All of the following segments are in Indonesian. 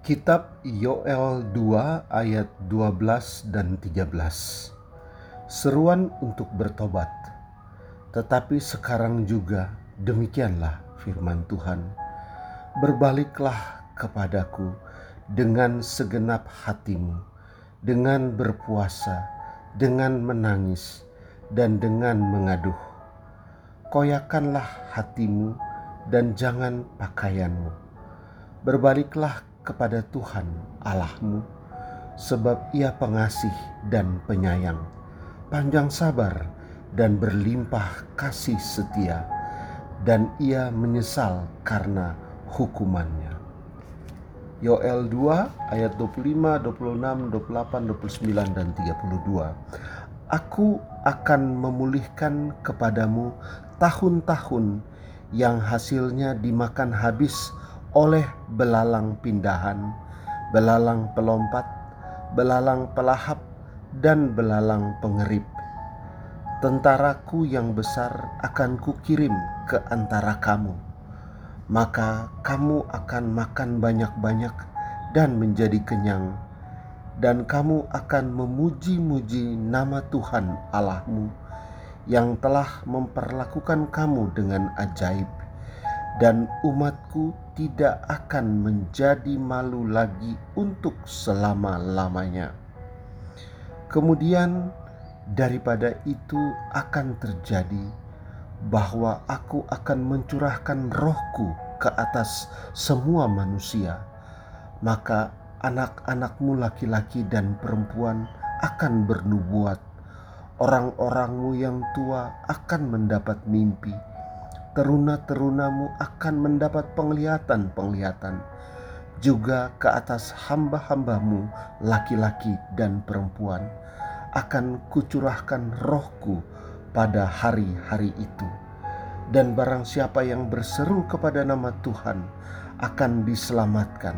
Kitab Yoel 2 ayat 12 dan 13 Seruan untuk bertobat. Tetapi sekarang juga demikianlah firman Tuhan. Berbaliklah kepadaku dengan segenap hatimu Dengan berpuasa, dengan menangis, dan dengan mengaduh. Koyakanlah hatimu dan jangan pakaianmu. Berbaliklah kepada Tuhan Allahmu, sebab Ia pengasih dan penyayang, panjang sabar dan berlimpah kasih setia, dan Ia menyesal karena hukumannya. Yoel 2 ayat 25, 26, 28, 29 dan 32. Aku akan memulihkan kepadamu tahun-tahun yang hasilnya dimakan habis oleh belalang pindahan, belalang pelompat, belalang pelahap, dan belalang pengerip. Tentaraku yang besar akan kukirim ke antara kamu, maka kamu akan makan banyak-banyak dan menjadi kenyang, dan kamu akan memuji-muji nama Tuhan Allahmu yang telah memperlakukan kamu dengan ajaib dan umatku tidak akan menjadi malu lagi untuk selama-lamanya. Kemudian daripada itu akan terjadi bahwa aku akan mencurahkan rohku ke atas semua manusia, maka anak-anakmu laki-laki dan perempuan akan bernubuat, orang-orangmu yang tua akan mendapat mimpi, teruna-terunamu akan mendapat penglihatan-penglihatan juga ke atas hamba-hambamu laki-laki dan perempuan akan kucurahkan rohku pada hari-hari itu. Dan barang siapa yang berseru kepada nama Tuhan akan diselamatkan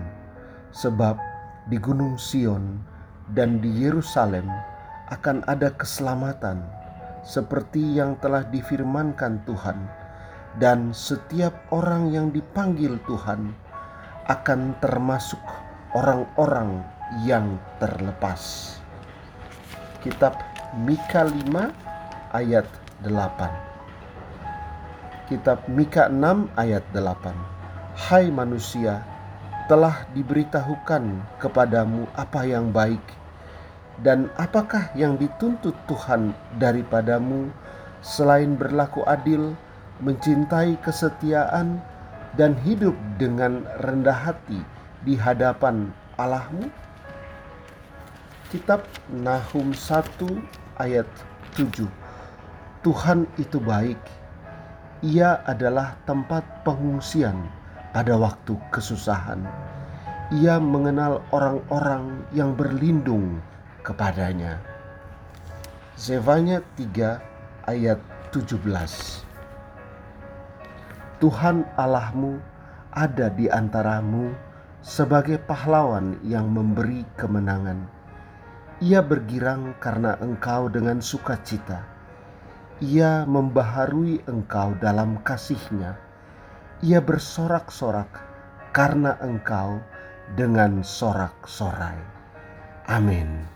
sebab di gunung Sion dan di Yerusalem akan ada keselamatan seperti yang telah difirmankan Tuhan dan setiap orang yang dipanggil Tuhan akan termasuk orang-orang yang terlepas. Kitab Mika 5 ayat 8. Kitab Mika 6 ayat 8. Hai manusia, telah diberitahukan kepadamu apa yang baik dan apakah yang dituntut Tuhan daripadamu selain berlaku adil, mencintai kesetiaan, dan hidup dengan rendah hati di hadapan Allahmu? Kitab Nahum 1 ayat 7 Tuhan itu baik, ia adalah tempat pengungsian pada waktu kesusahan. Ia mengenal orang-orang yang berlindung kepadanya. Zevanya 3 ayat 17 Tuhan Allahmu ada di antaramu sebagai pahlawan yang memberi kemenangan. Ia bergirang karena engkau dengan sukacita. Ia membaharui engkau dalam kasihnya. Ia bersorak-sorak karena engkau dengan sorak-sorai. Amin.